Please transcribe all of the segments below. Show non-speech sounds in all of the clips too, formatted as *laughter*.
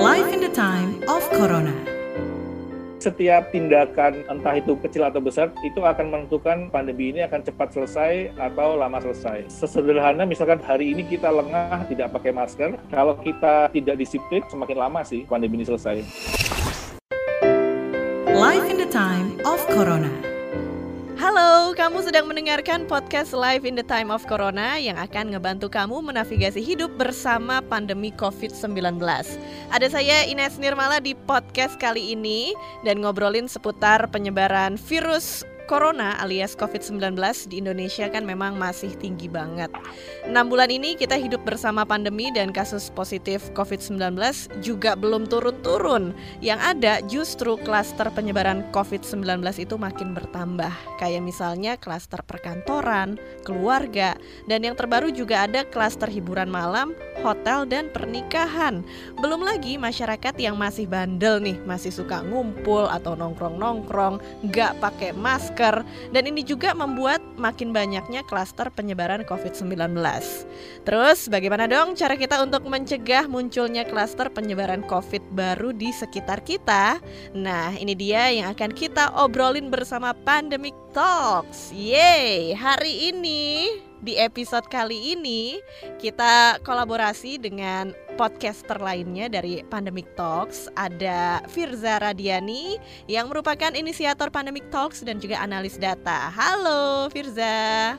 Life in the time of Corona. setiap tindakan entah itu kecil atau besar itu akan menentukan pandemi ini akan cepat selesai atau lama selesai. Sesederhana misalkan hari ini kita lengah tidak pakai masker, kalau kita tidak disiplin semakin lama sih pandemi ini selesai. Life in the time of Corona. Halo, kamu sedang mendengarkan podcast Live in the Time of Corona yang akan ngebantu kamu menavigasi hidup bersama pandemi COVID-19. Ada saya Ines Nirmala di podcast kali ini dan ngobrolin seputar penyebaran virus Corona alias COVID-19 di Indonesia kan memang masih tinggi banget. 6 bulan ini kita hidup bersama pandemi dan kasus positif COVID-19 juga belum turun-turun. Yang ada justru klaster penyebaran COVID-19 itu makin bertambah. Kayak misalnya klaster perkantoran, keluarga, dan yang terbaru juga ada klaster hiburan malam, hotel, dan pernikahan. Belum lagi masyarakat yang masih bandel nih, masih suka ngumpul atau nongkrong-nongkrong, nggak pakai masker, dan ini juga membuat makin banyaknya klaster penyebaran COVID-19. Terus bagaimana dong cara kita untuk mencegah munculnya klaster penyebaran COVID baru di sekitar kita? Nah, ini dia yang akan kita obrolin bersama Pandemic Talks. Yeay, hari ini di episode kali ini kita kolaborasi dengan podcaster lainnya dari Pandemic Talks ada Firza Radiani yang merupakan inisiator Pandemic Talks dan juga analis data. Halo Firza.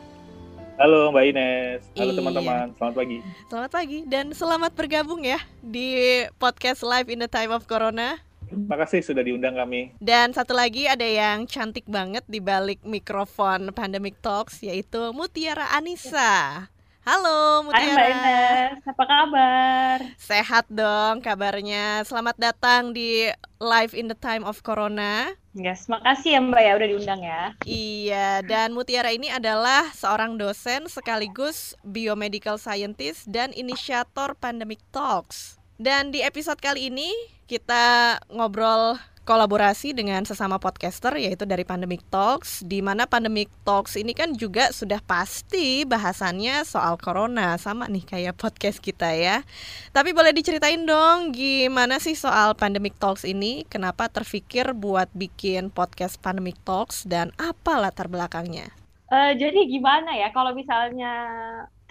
Halo Mbak Ines, halo Iya. teman-teman, selamat pagi. Selamat pagi dan selamat bergabung ya di podcast Live in the Time of Corona. Terima kasih sudah diundang kami. Dan satu lagi ada yang cantik banget di balik mikrofon Pandemic Talks yaitu Mutiara Anissa. Halo Hai Mbak Mutiara. Ines, apa kabar? Sehat dong kabarnya. Selamat datang di Live in the Time of Corona. Yes, makasih ya Mbak ya udah diundang ya. Iya, dan Mutiara ini adalah seorang dosen sekaligus biomedical scientist dan inisiator Pandemic Talks. Dan di episode kali ini kita ngobrol kolaborasi dengan sesama podcaster yaitu dari Pandemic Talks di mana Pandemic Talks ini kan juga sudah pasti bahasannya soal corona sama nih kayak podcast kita ya. Tapi boleh diceritain dong gimana sih soal Pandemic Talks ini? Kenapa terfikir buat bikin podcast Pandemic Talks dan apa latar belakangnya? Eh, jadi gimana ya kalau misalnya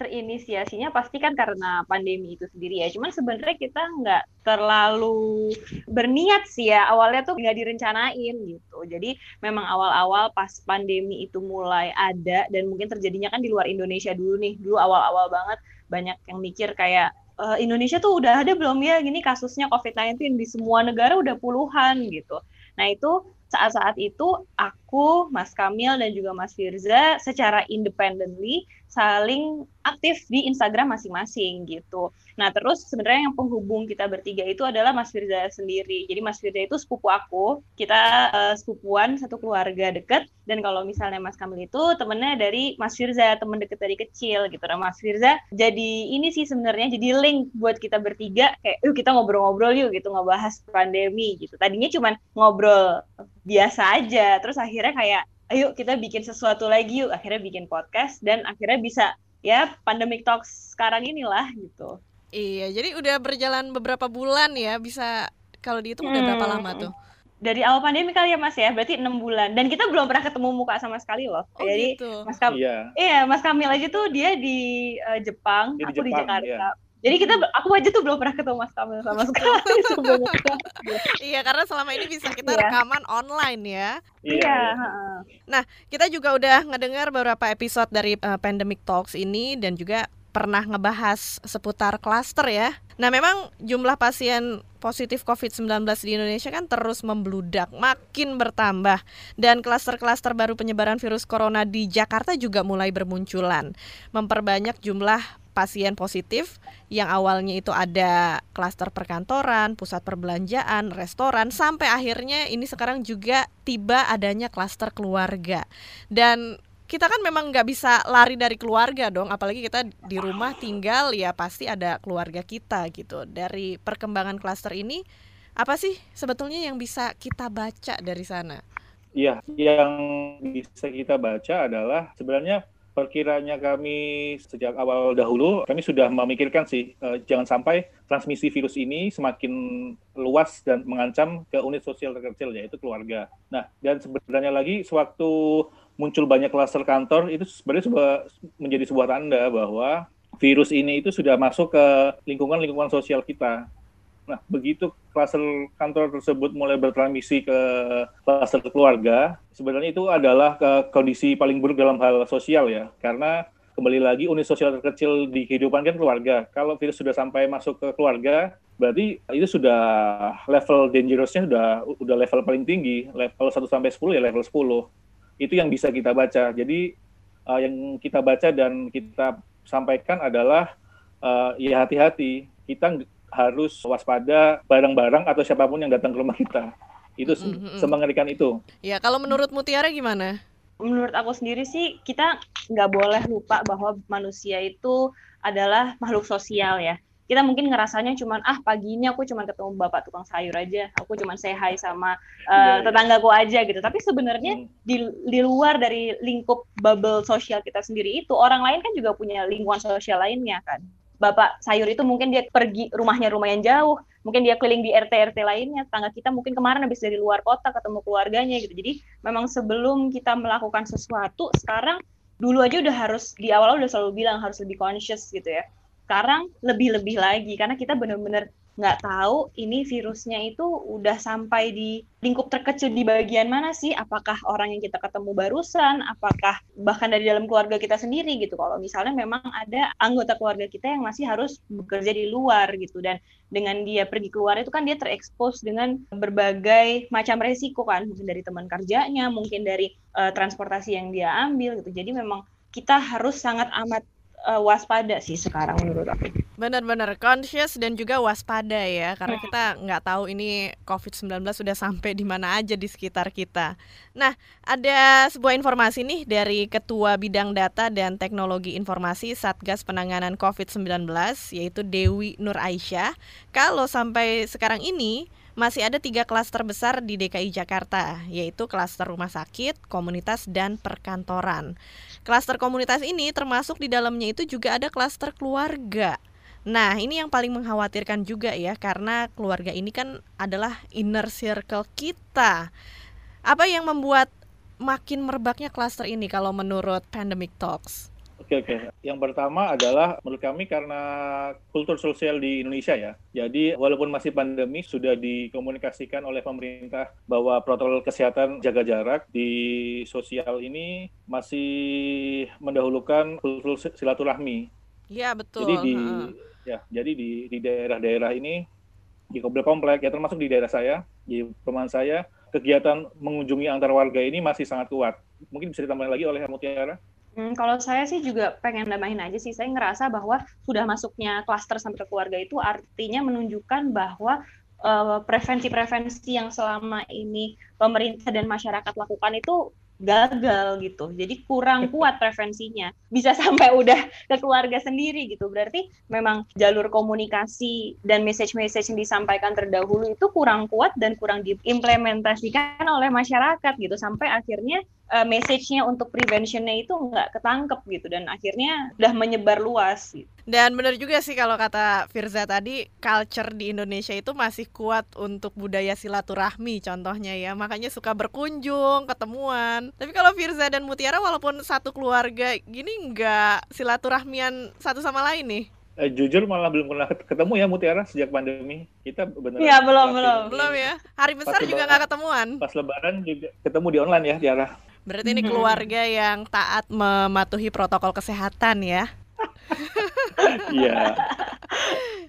terinisiasinya pasti kan karena pandemi itu sendiri ya. Cuman sebenarnya kita nggak terlalu berniat sih ya. Awalnya tuh nggak direncanain gitu. Jadi memang awal-awal pas pandemi itu mulai ada dan mungkin terjadinya kan di luar Indonesia dulu nih. Dulu awal-awal banget banyak yang mikir kayak "Eh, Indonesia tuh udah ada belum ya gini kasusnya COVID-19 di semua negara udah puluhan gitu. Nah itu saat-saat itu aku, Mas Kamil dan juga Mas Firza secara independently saling aktif di Instagram masing-masing gitu. Nah terus sebenarnya yang penghubung kita bertiga itu adalah Mas Firza sendiri. Jadi Mas Firza itu sepupu aku, kita eh, sepupuan satu keluarga deket. Dan kalau misalnya Mas Kamil itu temennya dari Mas Firza, temen deket dari kecil gitu. Nah Mas Firza jadi ini sih sebenarnya jadi link buat kita bertiga kayak, yuk kita ngobrol-ngobrol yuk gitu ngebahas pandemi gitu. Tadinya cuman ngobrol biasa aja, terus akhirnya kayak ayo kita bikin sesuatu lagi yuk akhirnya bikin podcast dan akhirnya bisa ya pandemic talks sekarang inilah gitu Iya, jadi udah berjalan beberapa bulan ya, bisa kalau dihitung udah berapa Hmm. lama tuh? dari awal pandemi kali ya mas ya berarti enam bulan dan kita belum pernah ketemu muka sama sekali loh Oh jadi gitu. mas Kam Iya, iya mas Kamil aja tuh dia di eh, Jepang Dia di aku di Jepang, Jakarta iya. Jadi kita aku aja tuh belum pernah ketemu mas Kamil sama sekali *laughs* sebenarnya Iya, karena selama ini bisa kita Iya. rekaman online ya. iya heeh. Kita juga udah ngedengar beberapa episode dari uh, Pandemic Talks ini dan juga pernah ngebahas seputar klaster ya. Nah, memang jumlah pasien positif COVID-19 di Indonesia kan terus membludak, makin bertambah. Dan klaster-klaster baru penyebaran virus corona di Jakarta juga mulai bermunculan. Memperbanyak jumlah pasien positif yang awalnya itu ada klaster perkantoran, pusat perbelanjaan, restoran, sampai akhirnya ini sekarang juga tiba adanya klaster keluarga. Dan kita kan memang nggak bisa lari dari keluarga dong, apalagi kita di rumah tinggal ya pasti ada keluarga kita gitu. Dari perkembangan klaster ini, apa sih sebetulnya yang bisa kita baca dari sana? Iya, yang bisa kita baca adalah sebenarnya perkiranya kami sejak awal dahulu kami sudah memikirkan sih uh, jangan sampai transmisi virus ini semakin luas dan mengancam ke unit sosial terkecil yaitu keluarga. Nah, dan sebenarnya lagi sewaktu muncul banyak klaster kantor itu sebenarnya sebuah, menjadi sebuah tanda bahwa virus ini itu sudah masuk ke lingkungan-lingkungan sosial kita. Nah, begitu klaster kantor tersebut mulai bertransmisi ke klaster keluarga, sebenarnya itu adalah ke kondisi paling buruk dalam hal sosial ya, karena kembali lagi unit sosial terkecil di kehidupan kan keluarga. Kalau virus sudah sampai masuk ke keluarga, berarti itu sudah level dangerousnya sudah udah level paling tinggi, level 1 sampai 10 ya level 10. Itu yang bisa kita baca. Jadi uh, yang kita baca dan kita sampaikan adalah uh, ya hati-hati. Kita harus waspada barang-barang atau siapa pun yang datang ke rumah kita. Itu mm -hmm. semengerikan itu. Ya, kalau menurut Mutiara gimana? Menurut aku sendiri sih kita nggak boleh lupa bahwa manusia itu adalah makhluk sosial ya. Kita mungkin ngerasanya cuman ah pagi ini aku cuman ketemu bapak tukang sayur aja, aku cuman say hi sama uh, tetanggaku aja gitu. Tapi sebenarnya hmm. di di luar dari lingkup bubble sosial kita sendiri itu orang lain kan juga punya lingkungan sosial lainnya kan bapak sayur itu mungkin dia pergi rumahnya lumayan jauh, mungkin dia keliling di RT RT lainnya, tangga kita mungkin kemarin habis dari luar kota ketemu keluarganya gitu. Jadi memang sebelum kita melakukan sesuatu, sekarang dulu aja udah harus di awal udah selalu bilang harus lebih conscious gitu ya. Sekarang lebih-lebih lagi karena kita benar-benar nggak tahu ini virusnya itu udah sampai di lingkup terkecil di bagian mana sih? Apakah orang yang kita ketemu barusan? Apakah bahkan dari dalam keluarga kita sendiri gitu? Kalau misalnya memang ada anggota keluarga kita yang masih harus bekerja di luar gitu dan dengan dia pergi keluar itu kan dia terekspos dengan berbagai macam resiko kan, mungkin dari teman kerjanya, mungkin dari uh, transportasi yang dia ambil gitu. Jadi memang kita harus sangat amat uh, waspada sih sekarang menurut aku. Benar-benar conscious dan juga waspada ya karena hmm. kita nggak tahu ini COVID-19 sudah sampai di mana aja di sekitar kita. Nah, ada sebuah informasi nih dari Ketua Bidang Data dan Teknologi Informasi Satgas Penanganan COVID-19 yaitu Dewi Nur Aisyah. Kalau sampai sekarang ini masih ada tiga klaster besar di DKI Jakarta, yaitu klaster rumah sakit, komunitas, dan perkantoran. Klaster komunitas ini termasuk di dalamnya itu juga ada klaster keluarga. Nah, ini yang paling mengkhawatirkan juga ya, karena keluarga ini kan adalah inner circle kita. Apa yang membuat makin merebaknya klaster ini kalau menurut Pandemic Talks? Oke oke. Yang pertama adalah menurut kami karena kultur sosial di Indonesia ya. Jadi walaupun masih pandemi sudah dikomunikasikan oleh pemerintah bahwa protokol kesehatan jaga jarak di sosial ini masih mendahulukan kultur silaturahmi. Iya betul. Jadi di uh. ya jadi di di daerah-daerah ini di komplek-komplek ya termasuk di daerah saya di perumahan saya kegiatan mengunjungi antar warga ini masih sangat kuat. Mungkin bisa ditambahkan lagi oleh Mutiara. Hmm, kalau saya sih juga pengen nambahin aja sih, saya ngerasa bahwa sudah masuknya klaster sampai ke keluarga itu artinya menunjukkan bahwa eh, prevensi-prevensi uh, yang selama ini pemerintah dan masyarakat lakukan itu gagal gitu. Jadi kurang kuat prevensinya. Bisa sampai udah ke keluarga sendiri gitu. Berarti memang jalur komunikasi dan message-message yang disampaikan terdahulu itu kurang kuat dan kurang diimplementasikan oleh masyarakat gitu. Sampai akhirnya uh, message-nya untuk prevention-nya itu nggak ketangkep gitu dan akhirnya udah menyebar luas. Gitu. Dan benar juga sih kalau kata Firza tadi, culture di Indonesia itu masih kuat untuk budaya silaturahmi contohnya ya. Makanya suka berkunjung, ketemuan. Tapi kalau Firza dan Mutiara walaupun satu keluarga gini nggak silaturahmian satu sama lain nih eh, jujur malah belum pernah ketemu ya Mutiara sejak pandemi. Kita benar. Iya belum belum belum ya. Hari besar juga nggak ketemuan. Pas Lebaran juga ketemu di online ya Tiara. Berarti ini keluarga yang taat mematuhi protokol kesehatan ya. *laughs* Iya.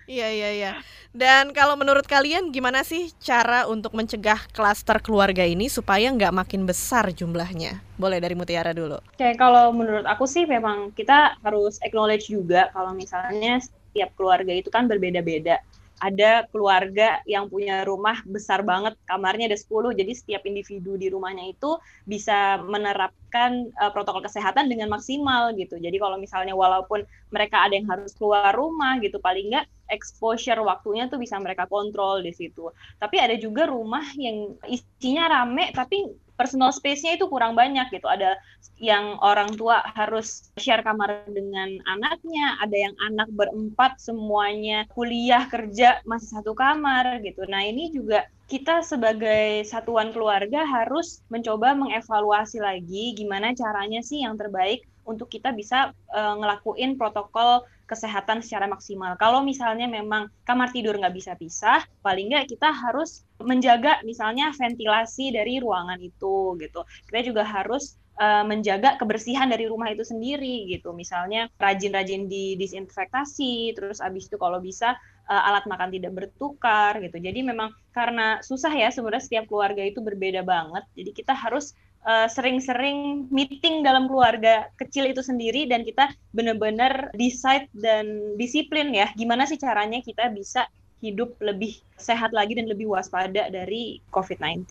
Iya iya iya. Dan kalau menurut kalian gimana sih cara untuk mencegah klaster keluarga ini supaya nggak makin besar jumlahnya? Boleh dari Mutiara dulu. Oke, kalau menurut aku sih memang kita harus acknowledge juga kalau misalnya setiap keluarga itu kan berbeda-beda ada keluarga yang punya rumah besar banget, kamarnya ada 10, jadi setiap individu di rumahnya itu bisa menerapkan uh, protokol kesehatan dengan maksimal gitu. Jadi kalau misalnya walaupun mereka ada yang harus keluar rumah gitu, paling nggak exposure waktunya tuh bisa mereka kontrol di situ. Tapi ada juga rumah yang isinya rame tapi personal space-nya itu kurang banyak gitu. Ada yang orang tua harus share kamar dengan anaknya, ada yang anak berempat semuanya kuliah kerja masih satu kamar gitu. Nah, ini juga kita sebagai satuan keluarga harus mencoba mengevaluasi lagi gimana caranya sih yang terbaik untuk kita bisa uh, ngelakuin protokol kesehatan secara maksimal. Kalau misalnya memang kamar tidur nggak bisa pisah, paling nggak kita harus menjaga misalnya ventilasi dari ruangan itu gitu. Kita juga harus uh, menjaga kebersihan dari rumah itu sendiri gitu. Misalnya rajin-rajin di disinfektasi, terus abis itu kalau bisa uh, alat makan tidak bertukar gitu. Jadi memang karena susah ya sebenarnya setiap keluarga itu berbeda banget. Jadi kita harus Eh, sering-sering uh, meeting dalam keluarga kecil itu sendiri dan kita benar-benar decide dan disiplin ya. Gimana sih caranya kita bisa hidup lebih sehat lagi dan lebih waspada dari COVID-19.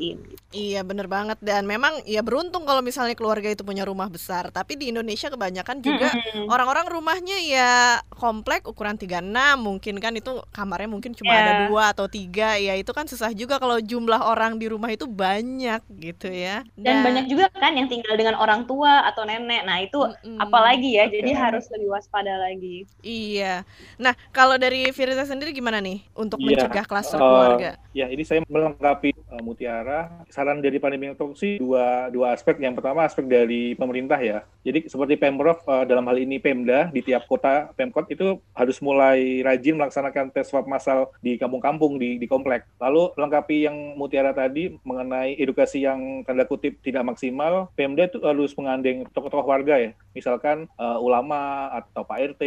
Iya bener banget dan memang ya beruntung kalau misalnya keluarga itu punya rumah besar. Tapi di Indonesia kebanyakan juga orang-orang rumahnya ya komplek ukuran 36 mungkin kan itu kamarnya mungkin cuma yeah. ada dua atau tiga ya itu kan susah juga kalau jumlah orang di rumah itu banyak gitu ya. Dan, dan banyak juga kan yang tinggal dengan orang tua atau nenek. Nah itu mm -mm. apalagi ya jadi harus lebih waspada lagi. Iya. Nah kalau dari Firza sendiri gimana nih untuk yeah. mencegah kluster keluarga. Uh, ya, ini saya melengkapi uh, Mutiara. Saran dari pandemi sih dua dua aspek. Yang pertama aspek dari pemerintah ya. Jadi seperti Pemprov uh, dalam hal ini Pemda di tiap kota Pemkot itu harus mulai rajin melaksanakan tes swab massal di kampung-kampung di di komplek. Lalu lengkapi yang Mutiara tadi mengenai edukasi yang tanda kutip tidak maksimal, Pemda itu harus mengandeng tokoh-tokoh warga ya. Misalkan uh, ulama atau Pak RT.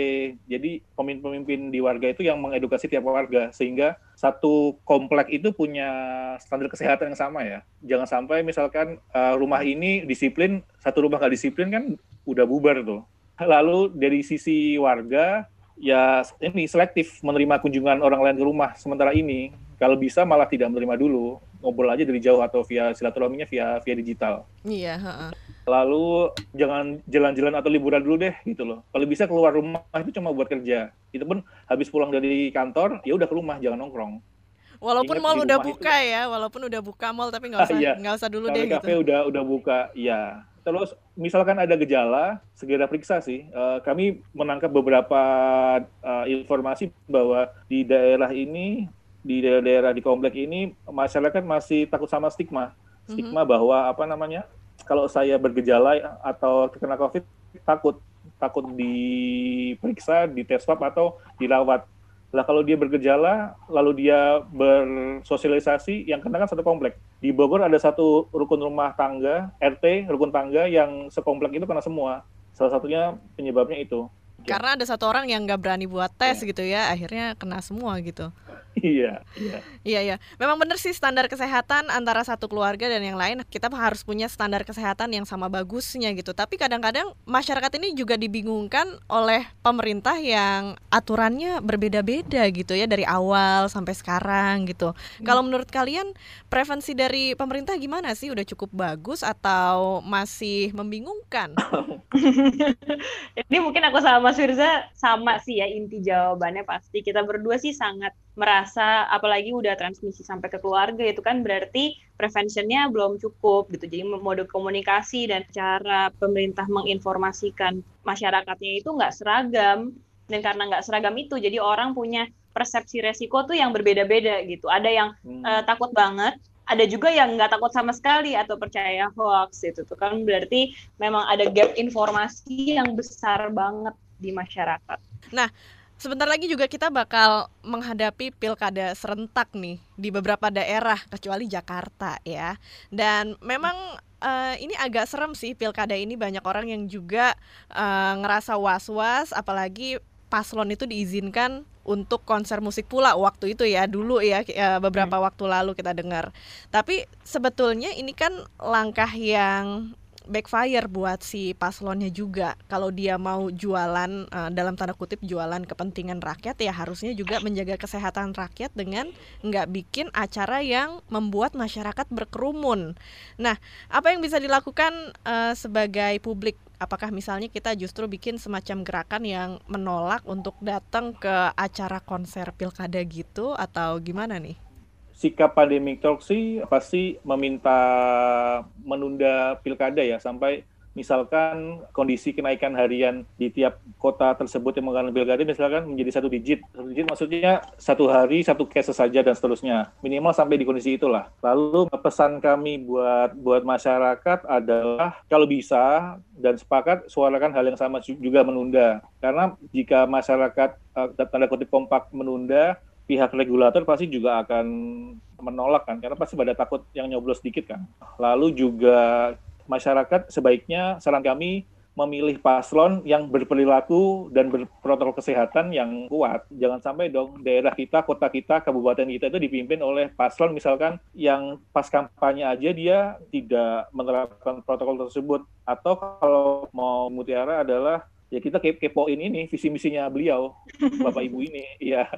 Jadi pemimpin-pemimpin di warga itu yang mengedukasi tiap warga sehingga satu komplek itu punya standar kesehatan yang sama ya. Jangan sampai misalkan uh, rumah ini disiplin, satu rumah nggak disiplin kan udah bubar tuh. Lalu dari sisi warga ya ini selektif menerima kunjungan orang lain ke rumah sementara ini kalau bisa malah tidak menerima dulu ngobrol aja dari jauh atau via silaturahminya via via digital. Iya. Uh lalu jangan jalan-jalan atau liburan dulu deh gitu loh. Kalau bisa keluar rumah itu cuma buat kerja. Itu pun habis pulang dari kantor ya udah ke rumah jangan nongkrong. Walaupun Ingat mall udah buka itu, ya, walaupun udah buka mall tapi nggak usah iya. nggak usah dulu deh kafe gitu. udah udah buka, ya. Terus misalkan ada gejala, segera periksa sih. Uh, kami menangkap beberapa uh, informasi bahwa di daerah ini, di daerah-daerah di komplek ini masyarakat masih takut sama stigma, stigma mm -hmm. bahwa apa namanya kalau saya bergejala atau terkena COVID takut takut diperiksa, dites swab atau dirawat. Lah kalau dia bergejala, lalu dia bersosialisasi, yang kena kan satu komplek. Di Bogor ada satu rukun rumah tangga, RT, rukun tangga yang sekomplek itu kena semua. Salah satunya penyebabnya itu. Karena ada satu orang yang nggak berani buat tes ya. gitu ya, akhirnya kena semua gitu. Iya, iya. Iya, iya. Memang benar sih standar kesehatan antara satu keluarga dan yang lain kita harus punya standar kesehatan yang sama bagusnya gitu. Tapi kadang-kadang masyarakat ini juga dibingungkan oleh pemerintah yang aturannya berbeda-beda gitu ya dari awal sampai sekarang gitu. Hmm. Kalau menurut kalian prevensi dari pemerintah gimana sih? Udah cukup bagus atau masih membingungkan? *laughs* Ini mungkin aku sama Mas Firza sama sih ya inti jawabannya pasti kita berdua sih sangat merasa apalagi udah transmisi sampai ke keluarga itu kan berarti preventionnya belum cukup gitu jadi mode komunikasi dan cara pemerintah menginformasikan masyarakatnya itu nggak seragam dan karena nggak seragam itu jadi orang punya persepsi resiko tuh yang berbeda-beda gitu ada yang hmm. uh, takut banget ada juga yang nggak takut sama sekali atau percaya hoax itu tuh kan berarti memang ada gap informasi yang besar banget di masyarakat. Nah, sebentar lagi juga kita bakal menghadapi pilkada serentak nih di beberapa daerah kecuali Jakarta ya. Dan memang uh, ini agak serem sih pilkada ini banyak orang yang juga uh, ngerasa was-was apalagi paslon itu diizinkan untuk konser musik pula waktu itu ya dulu ya beberapa hmm. waktu lalu kita dengar. Tapi sebetulnya ini kan langkah yang backfire buat si paslonnya juga. Kalau dia mau jualan uh, dalam tanda kutip jualan kepentingan rakyat ya harusnya juga menjaga kesehatan rakyat dengan nggak bikin acara yang membuat masyarakat berkerumun. Nah, apa yang bisa dilakukan uh, sebagai publik? Apakah misalnya kita justru bikin semacam gerakan yang menolak untuk datang ke acara konser pilkada gitu atau gimana nih? Sikap pandemic talk sih pasti meminta menunda pilkada ya sampai misalkan kondisi kenaikan harian di tiap kota tersebut yang mengalami pilkada misalkan menjadi satu digit. Satu digit maksudnya satu hari satu case saja dan seterusnya. Minimal sampai di kondisi itulah. Lalu pesan kami buat buat masyarakat adalah kalau bisa dan sepakat suarakan hal yang sama juga menunda. Karena jika masyarakat uh, tanda kutip kompak menunda, pihak regulator pasti juga akan menolak kan karena pasti pada takut yang nyoblos sedikit kan. Lalu juga masyarakat sebaiknya saran kami memilih paslon yang berperilaku dan berprotokol kesehatan yang kuat. Jangan sampai dong daerah kita, kota kita, kabupaten kita itu dipimpin oleh paslon misalkan yang pas kampanye aja dia tidak menerapkan protokol tersebut. Atau kalau mau mutiara adalah ya kita kepoin ini visi misinya beliau, *laughs* Bapak Ibu ini. Ya,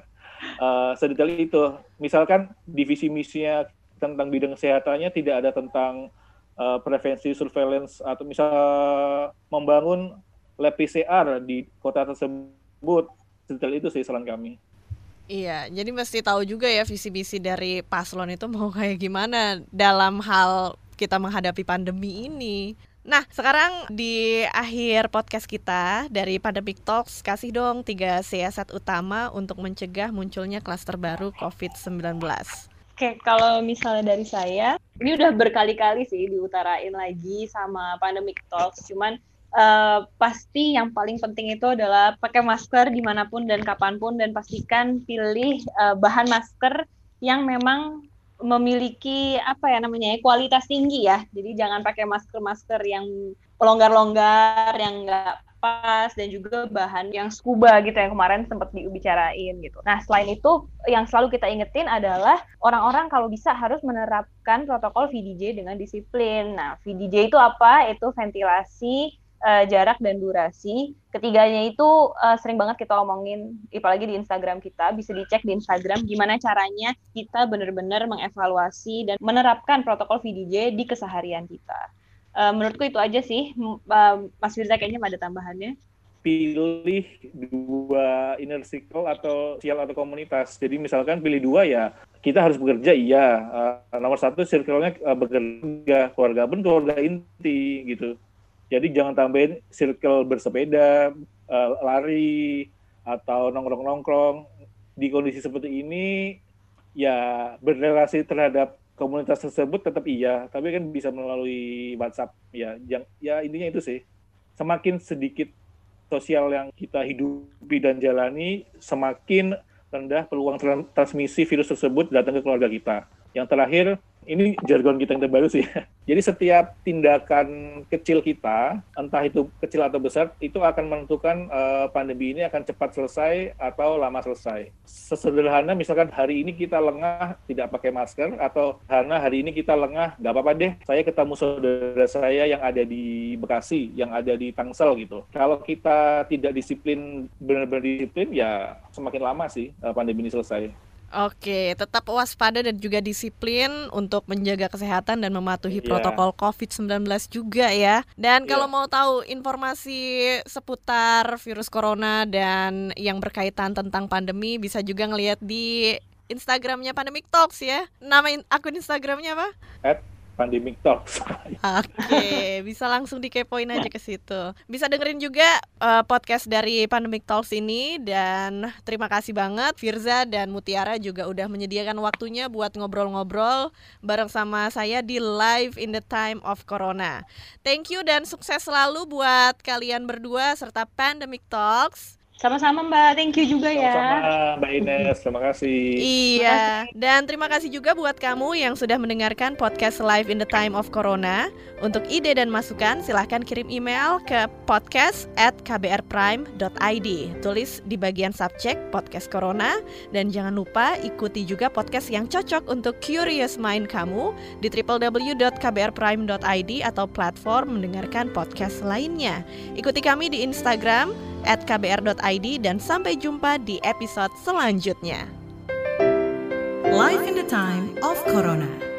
uh, sedetail itu. Misalkan divisi misinya tentang bidang kesehatannya tidak ada tentang uh, prevensi surveillance atau misal membangun lab PCR di kota tersebut detail itu sih saran kami. Iya, jadi mesti tahu juga ya visi misi dari paslon itu mau kayak gimana dalam hal kita menghadapi pandemi ini. Nah, sekarang di akhir podcast kita dari Pandemic Talks, kasih dong tiga siasat utama untuk mencegah munculnya klaster baru COVID-19. Oke, kalau misalnya dari saya, ini udah berkali-kali sih diutarain lagi sama Pandemic Talks, cuman uh, pasti yang paling penting itu adalah pakai masker di mana pun dan kapan pun dan pastikan pilih uh, bahan masker yang memang memiliki apa ya namanya ya, kualitas tinggi ya. Jadi jangan pakai masker-masker yang longgar-longgar, yang enggak pas dan juga bahan yang scuba gitu yang kemarin sempat dibicarain gitu. Nah selain itu yang selalu kita ingetin adalah orang-orang kalau bisa harus menerapkan protokol VDJ dengan disiplin. Nah VDJ itu apa? Itu ventilasi uh, jarak dan durasi. Ketiganya itu uh, sering banget kita omongin, apalagi di Instagram kita, bisa dicek di Instagram gimana caranya kita benar-benar mengevaluasi dan menerapkan protokol VDJ di keseharian kita. Uh, menurutku itu aja sih, uh, Mas Firza kayaknya ada tambahannya. Pilih dua inner circle atau sosial atau komunitas. Jadi misalkan pilih dua ya, kita harus bekerja iya. Uh, nomor satu circle-nya uh, bekerja, keluarga pun keluarga inti gitu. Jadi jangan tambahin circle bersepeda, uh, lari, atau nongkrong-nongkrong. Di kondisi seperti ini, ya berrelasi terhadap komunitas tersebut tetap iya, tapi kan bisa melalui WhatsApp ya. Yang ya intinya itu sih. Semakin sedikit sosial yang kita hidupi dan jalani, semakin rendah peluang transmisi virus tersebut datang ke keluarga kita. Yang terakhir, ini jargon kita yang terbaru sih. *laughs* Jadi setiap tindakan kecil kita, entah itu kecil atau besar, itu akan menentukan uh, pandemi ini akan cepat selesai atau lama selesai. Sesederhana misalkan hari ini kita lengah tidak pakai masker, atau karena hari ini kita lengah, nggak apa-apa deh, saya ketemu saudara saya yang ada di Bekasi, yang ada di Tangsel gitu. Kalau kita tidak disiplin, benar-benar disiplin, ya semakin lama sih uh, pandemi ini selesai. Oke, tetap waspada dan juga disiplin untuk menjaga kesehatan dan mematuhi yeah. protokol COVID-19 juga ya. Dan yeah. kalau mau tahu informasi seputar virus corona dan yang berkaitan tentang pandemi bisa juga ngelihat di Instagramnya Pandemic Talks ya. Nama akun Instagramnya apa? At Pandemic Talks. *laughs* Oke, bisa langsung dikepoin aja ke situ. Bisa dengerin juga uh, podcast dari Pandemic Talks ini dan terima kasih banget Firza dan Mutiara juga udah menyediakan waktunya buat ngobrol-ngobrol bareng sama saya di Live in the Time of Corona. Thank you dan sukses selalu buat kalian berdua serta Pandemic Talks. Sama-sama Mbak, thank you juga ya. Sama-sama Mbak Ines, terima kasih. Iya, dan terima kasih juga buat kamu yang sudah mendengarkan podcast Live in the Time of Corona. Untuk ide dan masukan, silahkan kirim email ke podcast at kbrprime.id. Tulis di bagian subjek podcast Corona. Dan jangan lupa ikuti juga podcast yang cocok untuk curious mind kamu di www.kbrprime.id atau platform mendengarkan podcast lainnya. Ikuti kami di Instagram at kbr.id dan sampai jumpa di episode selanjutnya. Life in the time of Corona.